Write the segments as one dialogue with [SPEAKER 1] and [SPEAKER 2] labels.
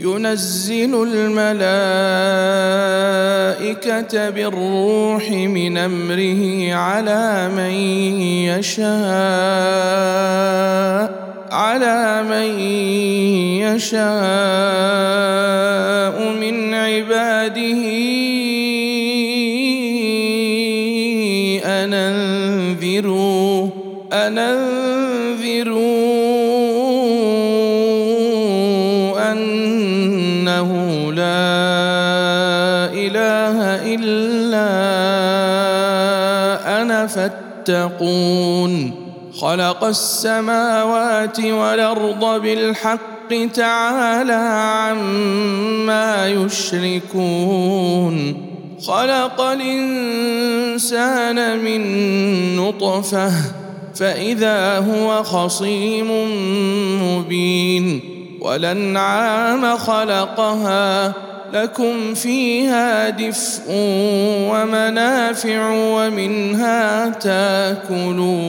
[SPEAKER 1] ينزل الملائكة بالروح من أمره على من يشاء على من يشاء من عباده فاتقون خلق السماوات والأرض بالحق تعالى عما يشركون. خلق الإنسان من نطفة فإذا هو خصيم مبين. والأنعام خلقها لكم فيها دفء ومنافع ومنها تاكلون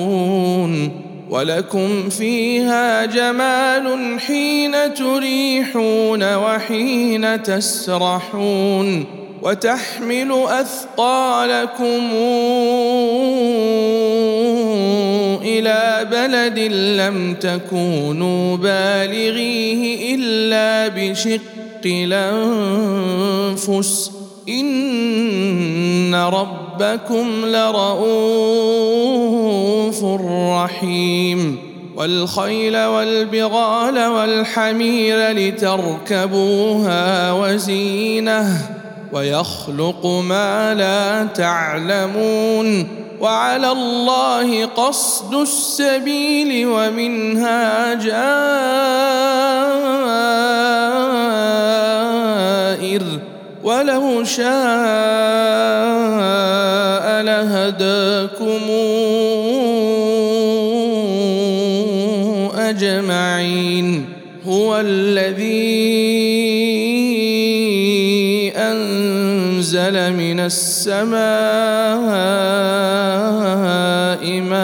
[SPEAKER 1] ولكم فيها جمال حين تريحون وحين تسرحون وتحمل أثقالكم إلى بلد لم تكونوا بالغيه إلا بشق الأنفس. إن ربكم لرؤوف رحيم. والخيل والبغال والحمير لتركبوها وزينة. ويخلق ما لا تعلمون. وعلى الله قصد السبيل ومنها جائر. ولو شاء لهداكم أجمعين. هو الذي أنزل من السماء ماء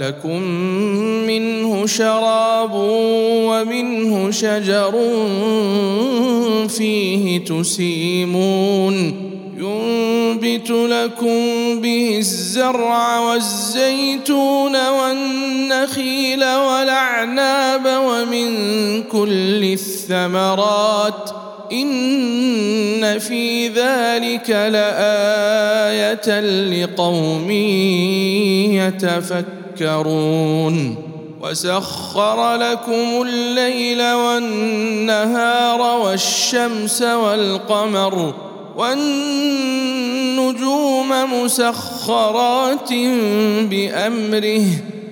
[SPEAKER 1] لكم منه شراب ومنه شجر فيه تسيمون. ينبت لكم به الزرع والزيتون والنخيل والأعناب ومن كل الثمرات. إن في ذلك لآية لقوم يتفكرون. وسخر لكم الليل والنهار والشمس والقمر والنجوم مسخرات بأمره.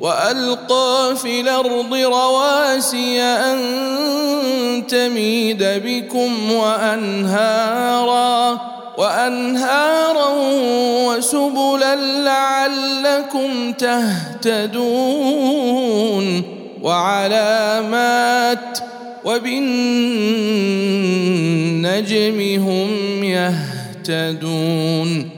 [SPEAKER 1] وألقى في الأرض رواسي أن تميد بكم وأنهارا وأنهارا وسبلا لعلكم تهتدون وعلامات وبالنجم هم يهتدون.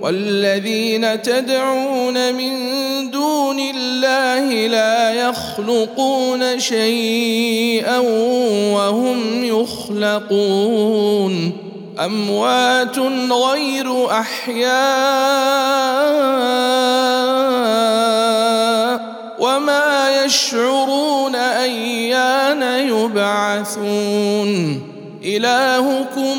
[SPEAKER 1] والذين تدعون من دون الله لا يخلقون شيئا وهم يخلقون. أموات غير أحياء وما يشعرون أيان يبعثون. إلهكم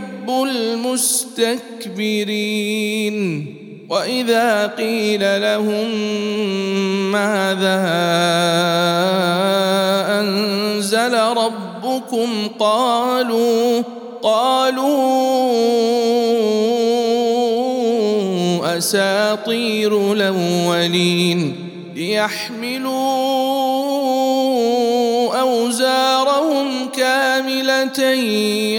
[SPEAKER 1] المستكبرين. وإذا قيل لهم ماذا أنزل ربكم قالوا قالوا أساطير الأولين. ليحملوا أوزارهم كامله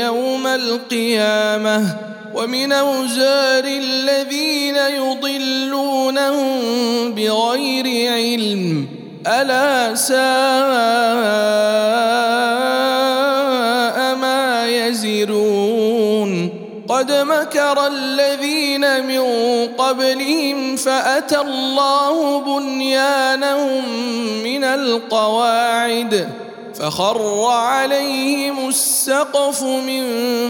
[SPEAKER 1] يوم القيامة ومن أوزار الذين يضلونهم بغير علم ألا ساء ما يزرون. قد مكر الذين من قبلهم فأتى الله بنيانهم من القواعد. فخر عليهم السقف من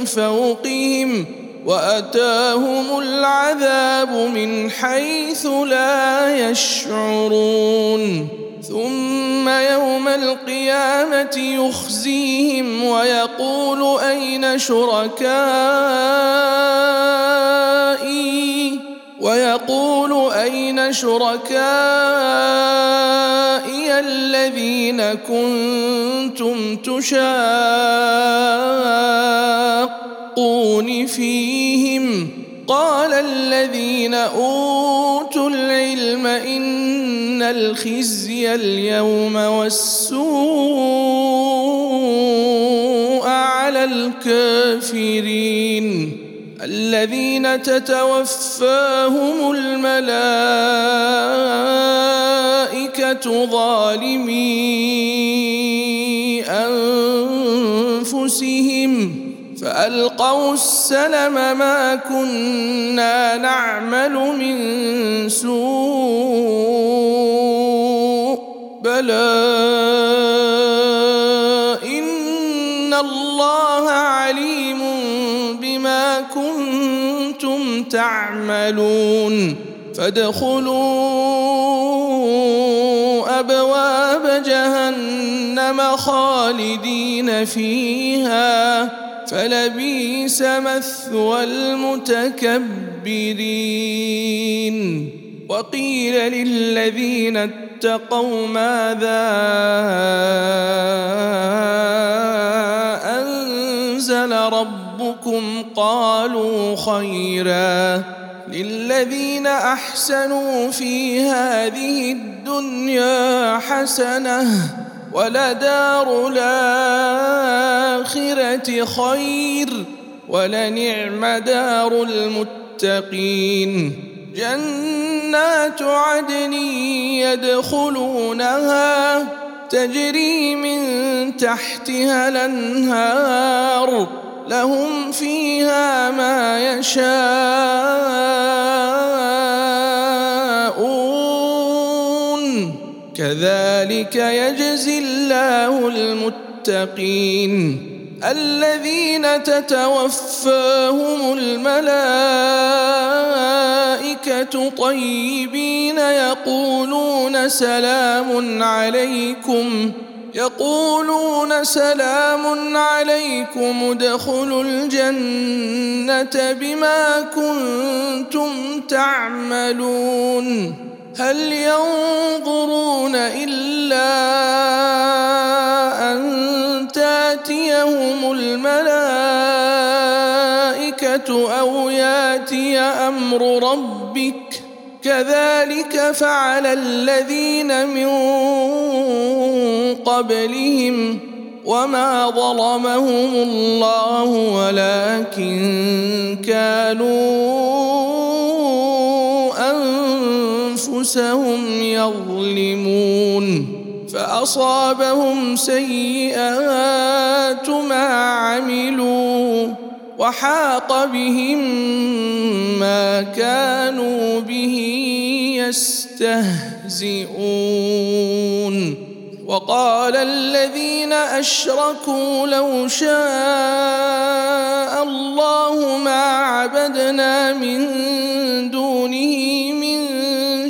[SPEAKER 1] فوقهم وأتاهم العذاب من حيث لا يشعرون. ثم يوم القيامة يخزيهم ويقول أين شركائي؟ ويقول أين شركائي الذين كنتم تشاقون فيهم؟ قال الذين أوتوا العلم إن الخزي اليوم والسوء على الكافرين. الذين تتوفاهم الملائكة ظالمي أنفسهم فألقوا السلم ما كنا نعمل من سوء بلى تعملون فادخلوا أبواب جهنم خالدين فيها فلبيس مثوى المتكبرين وقيل للذين اتقوا ماذا أنزل ربكم قالوا خيرا للذين أحسنوا في هذه الدنيا حسنة ولدار الآخرة خير ولنعم دار المتقين جنات عدن يدخلونها تجري من تحتها الأنهار لهم فيها ما يشاءون. كذلك يجزي الله المتقين. الذين تتوفاهم الملائكة طيبين يقولون سلام عليكم. يقولون سلام عليكم ادخلوا الجنة بما كنتم تعملون. هل ينظرون إلا أن تأتيهم الملائكة أو يأتي أمر ربك كذلك فعل الذين من قبلهم وما ظلمهم الله ولكن كانوا أنفسهم يظلمون فأصابهم سيئات ما عملوا وحاق بهم ما كانوا به يستهزئون. وقال الذين أشركوا لو شاء الله ما عبدنا من دونه من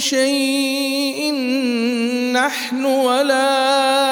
[SPEAKER 1] شيء نحن ولا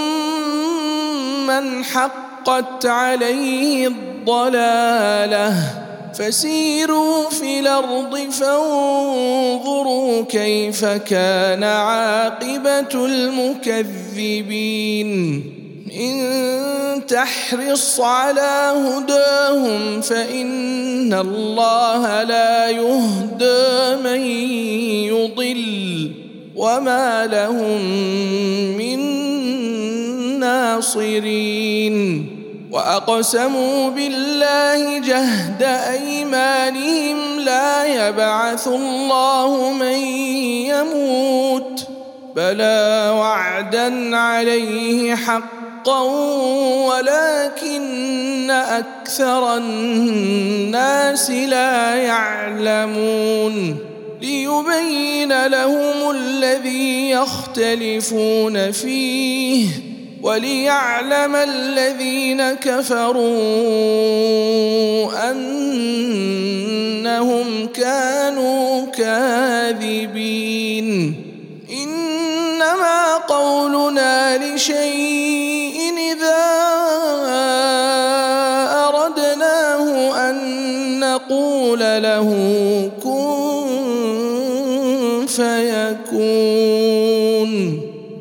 [SPEAKER 1] من حقت عليه الضلاله فسيروا في الأرض فانظروا كيف كان عاقبه المكذبين ان تحرص على هداهم فان الله لا يهدى من يضل وما لهم من ناصرين وأقسموا بالله جهد أيمانهم لا يبعث الله من يموت بلى وعدا عليه حق حقا ولكن أكثر الناس لا يعلمون ليبين لهم الذي يختلفون فيه وليعلم الذين كفروا أنهم كانوا كاذبين. إنما قولنا لشيء نقول له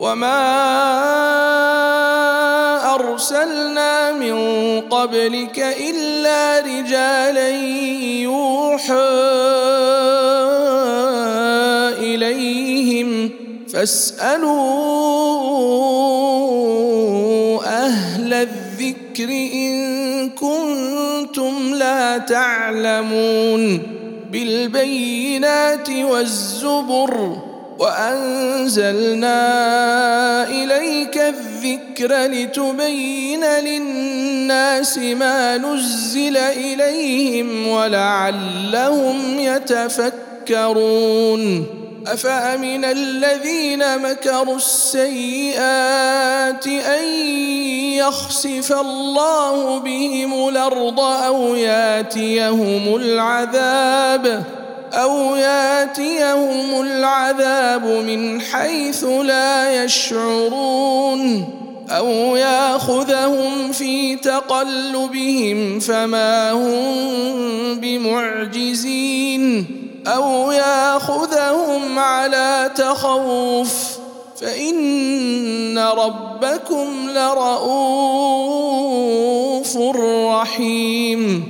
[SPEAKER 1] وما ارسلنا من قبلك الا رجالا يوحى اليهم فاسالوا أهل الذكر ان كنتم لا تعلمون بالبينات والزبر وأنزلنا إليك الذكر لتبين للناس ما نزل إليهم ولعلهم يتفكرون. أفأمن الذين مكروا السيئات أن يخسف الله بهم الأرض أو ياتيهم العذاب؟ أو ياتيهم العذاب من حيث لا يشعرون أو ياخذهم في تقلبهم فما هم بمعجزين أو ياخذهم على تخوف فان ربكم لرؤوف رحيم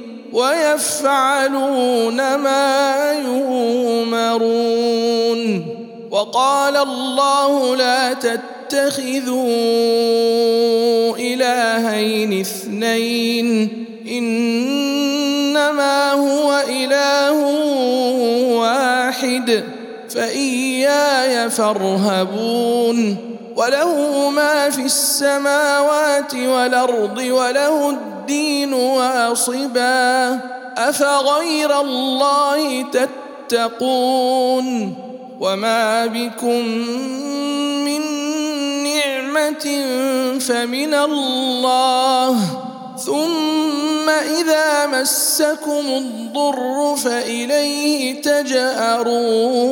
[SPEAKER 1] ويفعلون ما يؤمرون. وقال الله لا تتخذوا إلهين اثنين إنما هو إله واحد فإياي فارهبون. وله ما في السماوات والأرض وله الدين واصبا أفغير الله تتقون وما بكم من نعمة فمن الله ثم إذا مسكم الضر فإليه تجأرون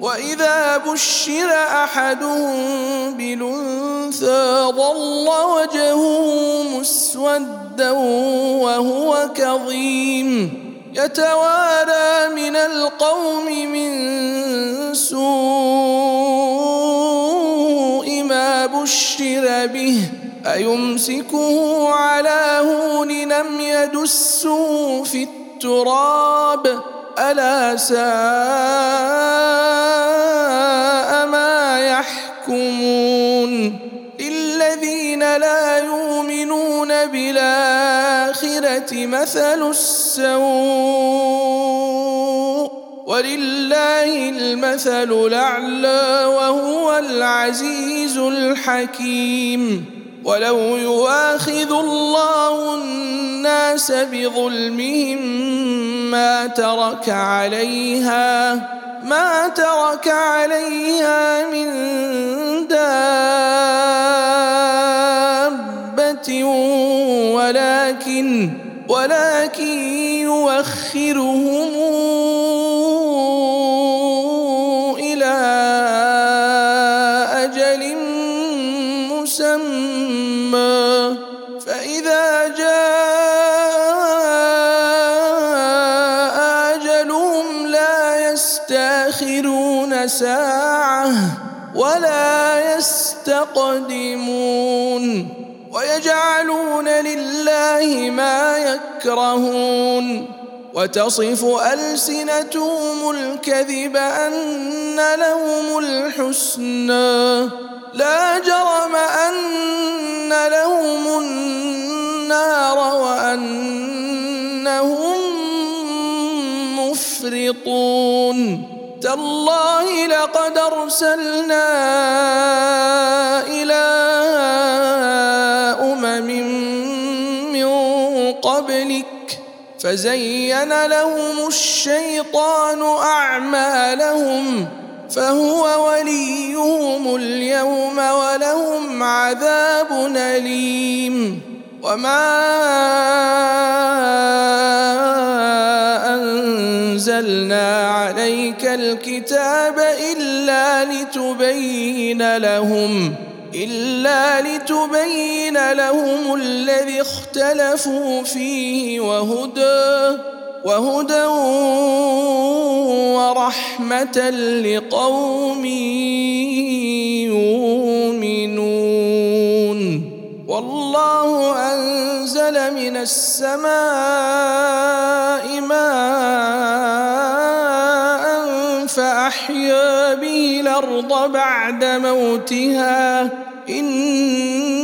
[SPEAKER 1] وإذا بشر أحدهم بالانثى ظل وجهه مسودا وهو كظيم. يتوارى من القوم من سوء ما بشر به. أيمسكه على هون لم يدسه في التراب؟ ألا ساء ما يحكمون للذين لا يؤمنون بالآخرة مثل السوء ولله المثل الأعلى وهو العزيز الحكيم ولو يواخذ الله الناس بظلمهم ما ترك عليها ما ترك عليها من دابة ولكن ولكن يوخرهم إلى أجل مسمى فإذا جاء أجلهم لا يستأخرون ساعة ولا يستقدمون ويجعلون لله ما يكرهون. وتصف ألسنتهم الكذب أن لهم الحسنى. لا جرم أن لهم النار وأنهم يسقطون تالله لقد أرسلنا إلى أمم من قبلك فزين لهم الشيطان أعمالهم فهو وليهم اليوم ولهم عذاب أليم. وما أنزلنا عليك الكتاب إلا لتبين لهم إلا لتبين لهم الذي اختلفوا فيه وهدى. وهدى ورحمة لقوم يؤمنون. والله أنزل من السماء ماء فأحيا به الأرض بعد موتها. إن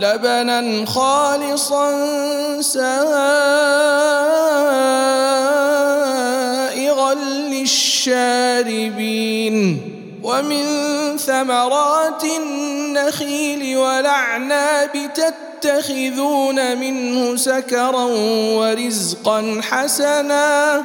[SPEAKER 1] لبنا خالصا سائغا للشاربين ومن ثمرات النخيل والأعناب تتخذون منه سكرا ورزقا حسنا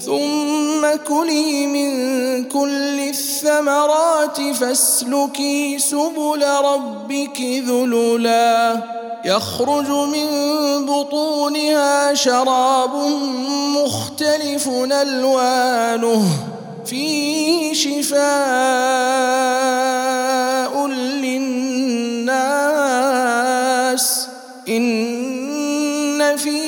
[SPEAKER 1] ثم كلي من كل الثمرات فاسلكي سبل ربك ذللا. يخرج من بطونها شراب مختلف ألوانه. فيه شفاء للناس. إن في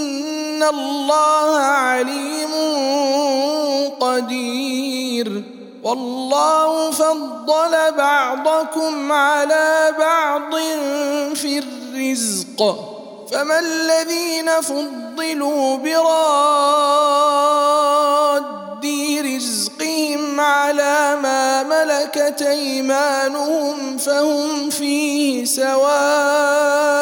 [SPEAKER 1] ان الله عليم قدير والله فضل بعضكم على بعض في الرزق فما الذين فضلوا براد رزقهم على ما ملكت ايمانهم فهم فيه سواء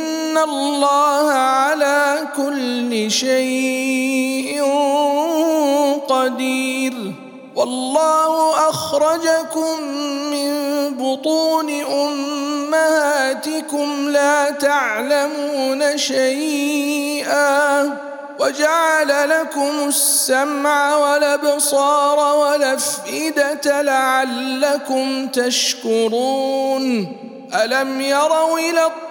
[SPEAKER 1] ان الله على كل شيء قدير. والله اخرجكم من بطون امهاتكم لا تعلمون شيئا. وجعل لكم السمع والابصار والافئده لعلكم تشكرون. الم يروا إلى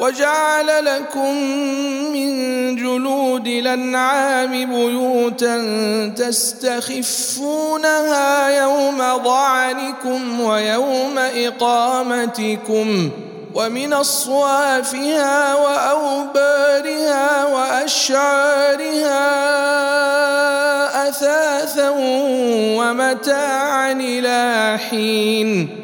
[SPEAKER 1] وجعل لكم من جلود الأنعام بيوتا تستخفونها يوم ضعنكم ويوم إقامتكم ومن أصوافها وأوبارها وأشعارها أثاثا ومتاعا إلى حين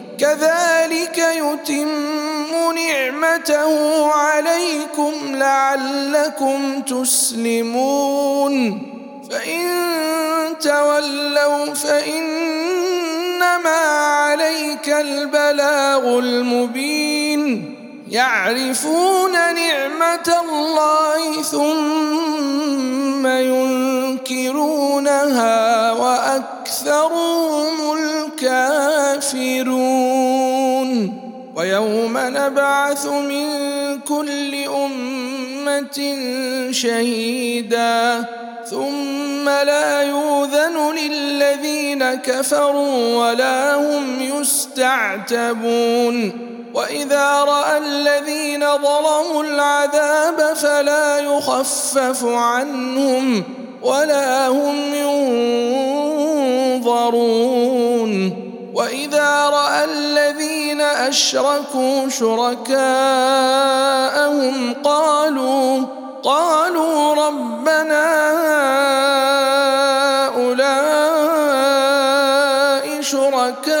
[SPEAKER 1] كذلك يتم نعمته عليكم لعلكم تسلمون. فإن تولوا فإنما عليك البلاغ المبين. يعرفون نعمة الله ثم ينكرونها وأكثرهم الكافرون. ويوم نبعث من كل أمة شهيدا. ثم لا يوذن للذين كفروا ولا هم يستعتبون. وإذا رأى الذين ظلموا العذاب فلا يخفف عنهم ولا هم ينظرون. وإذا رأى الذين أشركوا شركاءهم قالوا قالوا ربنا هؤلاء شركاؤنا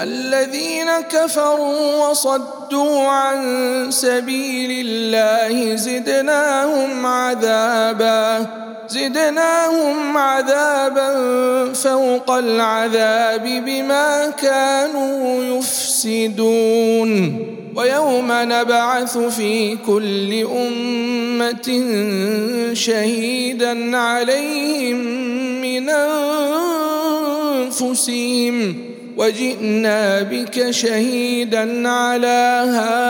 [SPEAKER 1] الذين كفروا وصدوا عن سبيل الله زدناهم عذابا زدناهم عذابا فوق العذاب بما كانوا يفسدون. ويوم نبعث في كل أمة شهيدا عليهم من أنفسهم. وجئنا بك شهيدا على هؤلاء.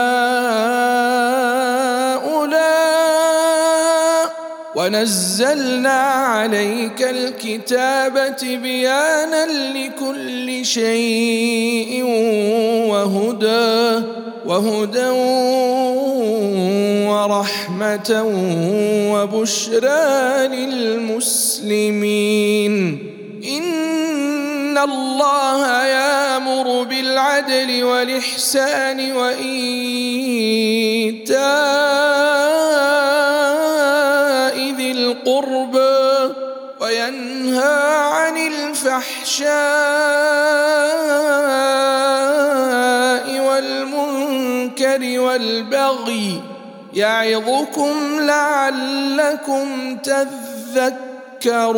[SPEAKER 1] ونزلنا عليك الكتاب تبيانا لكل شيء وهدى وهدى ورحمة وبشرى للمسلمين. إن الله يامر بالعدل والإحسان وإيتاء ذي القربى وينهى عن الفحشاء والمنكر والبغي يعظكم لعلكم تذكرون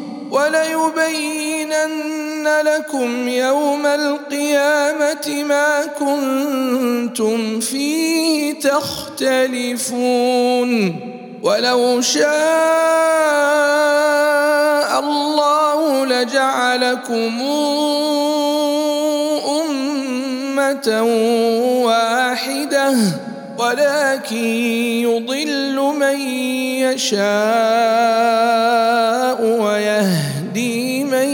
[SPEAKER 1] وليبينن لكم يوم القيامة ما كنتم فيه تختلفون. ولو شاء الله لجعلكم أمة واحدة. ولكن يضل من يشاء ويهدي من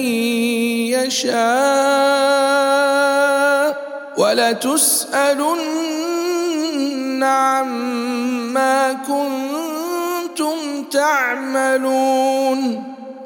[SPEAKER 1] يشاء ولتسألن عما كنتم تعملون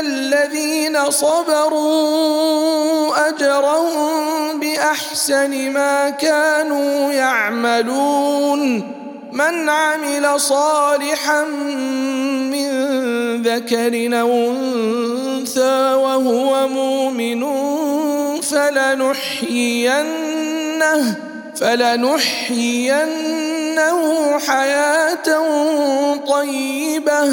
[SPEAKER 1] الذين صبروا أجرهم بأحسن ما كانوا يعملون. من عمل صالحا من ذكر أو أنثى وهو مؤمن فلنحيينه فلنحيينه حياة طيبة.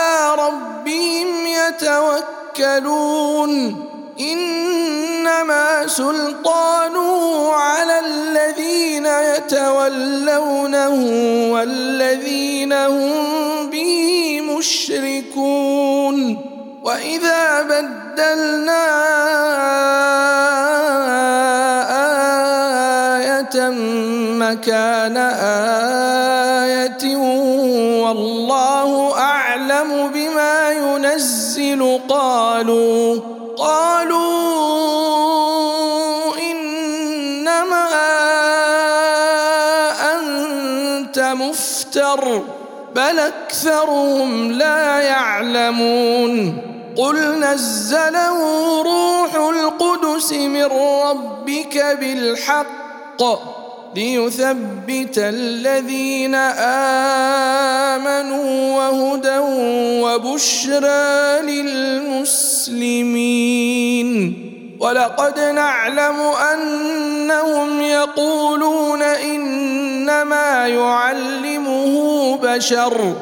[SPEAKER 1] يتوكلون إنما سلطانه على الذين يتولونه والذين هم به مشركون وإذا بدلنا آية مكان آية والله أعلم بما ينزل قالوا قالوا إنما أنت مفتر بل أكثرهم لا يعلمون. قل نزله روح القدس من ربك بالحق. ليثبت الذين آمنوا وهدى وبشرى للمسلمين. ولقد نعلم أنهم يقولون إنما يعلمه بشر.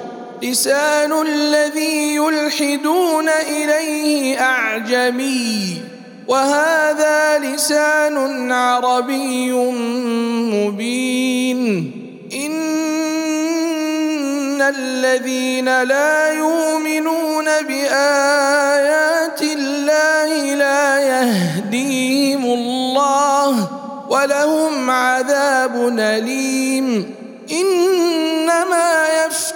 [SPEAKER 1] لسان الذي يلحدون إليه أعجمي. وهذا لسان عربي مبين. إن الذين لا يؤمنون بآيات الله لا يهديهم الله ولهم عذاب أليم. إنما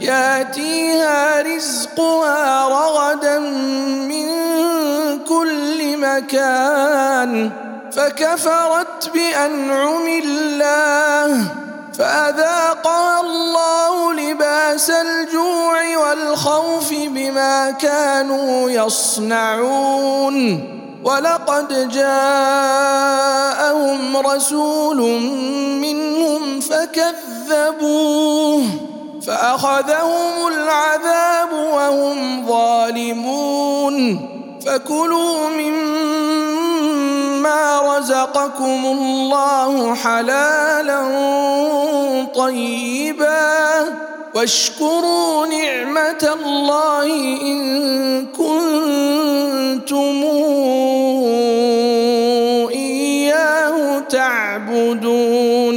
[SPEAKER 1] ياتيها رزقها رغدا من كل مكان فكفرت بأنعم الله فأذاقها الله لباس الجوع والخوف بما كانوا يصنعون ولقد جاءهم رسول منهم فكذبوه فأخذهم العذاب وهم ظالمون. فكلوا مما رزقكم الله حلالا طيبا واشكروا نعمة الله إن كنتم إياه تعبدون.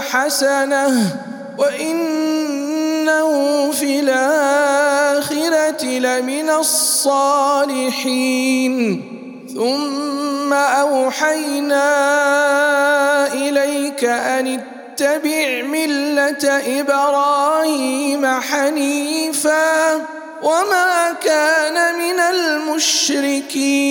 [SPEAKER 1] حسنة وإنه في الآخرة لمن الصالحين. ثم أوحينا إليك أن اتبع ملة إبراهيم حنيفا وما كان من المشركين.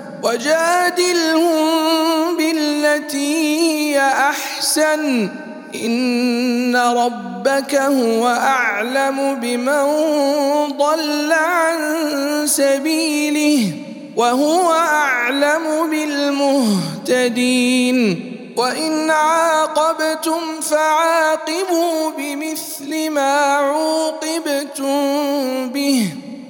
[SPEAKER 1] وجادلهم بالتي هي أحسن. إن ربك هو أعلم بمن ضل عن سبيله وهو أعلم بالمهتدين. وإن عاقبتم فعاقبوا بمثل ما عوقبتم به.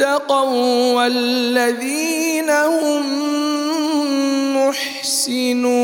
[SPEAKER 1] اتقوا والذين هم محسنون.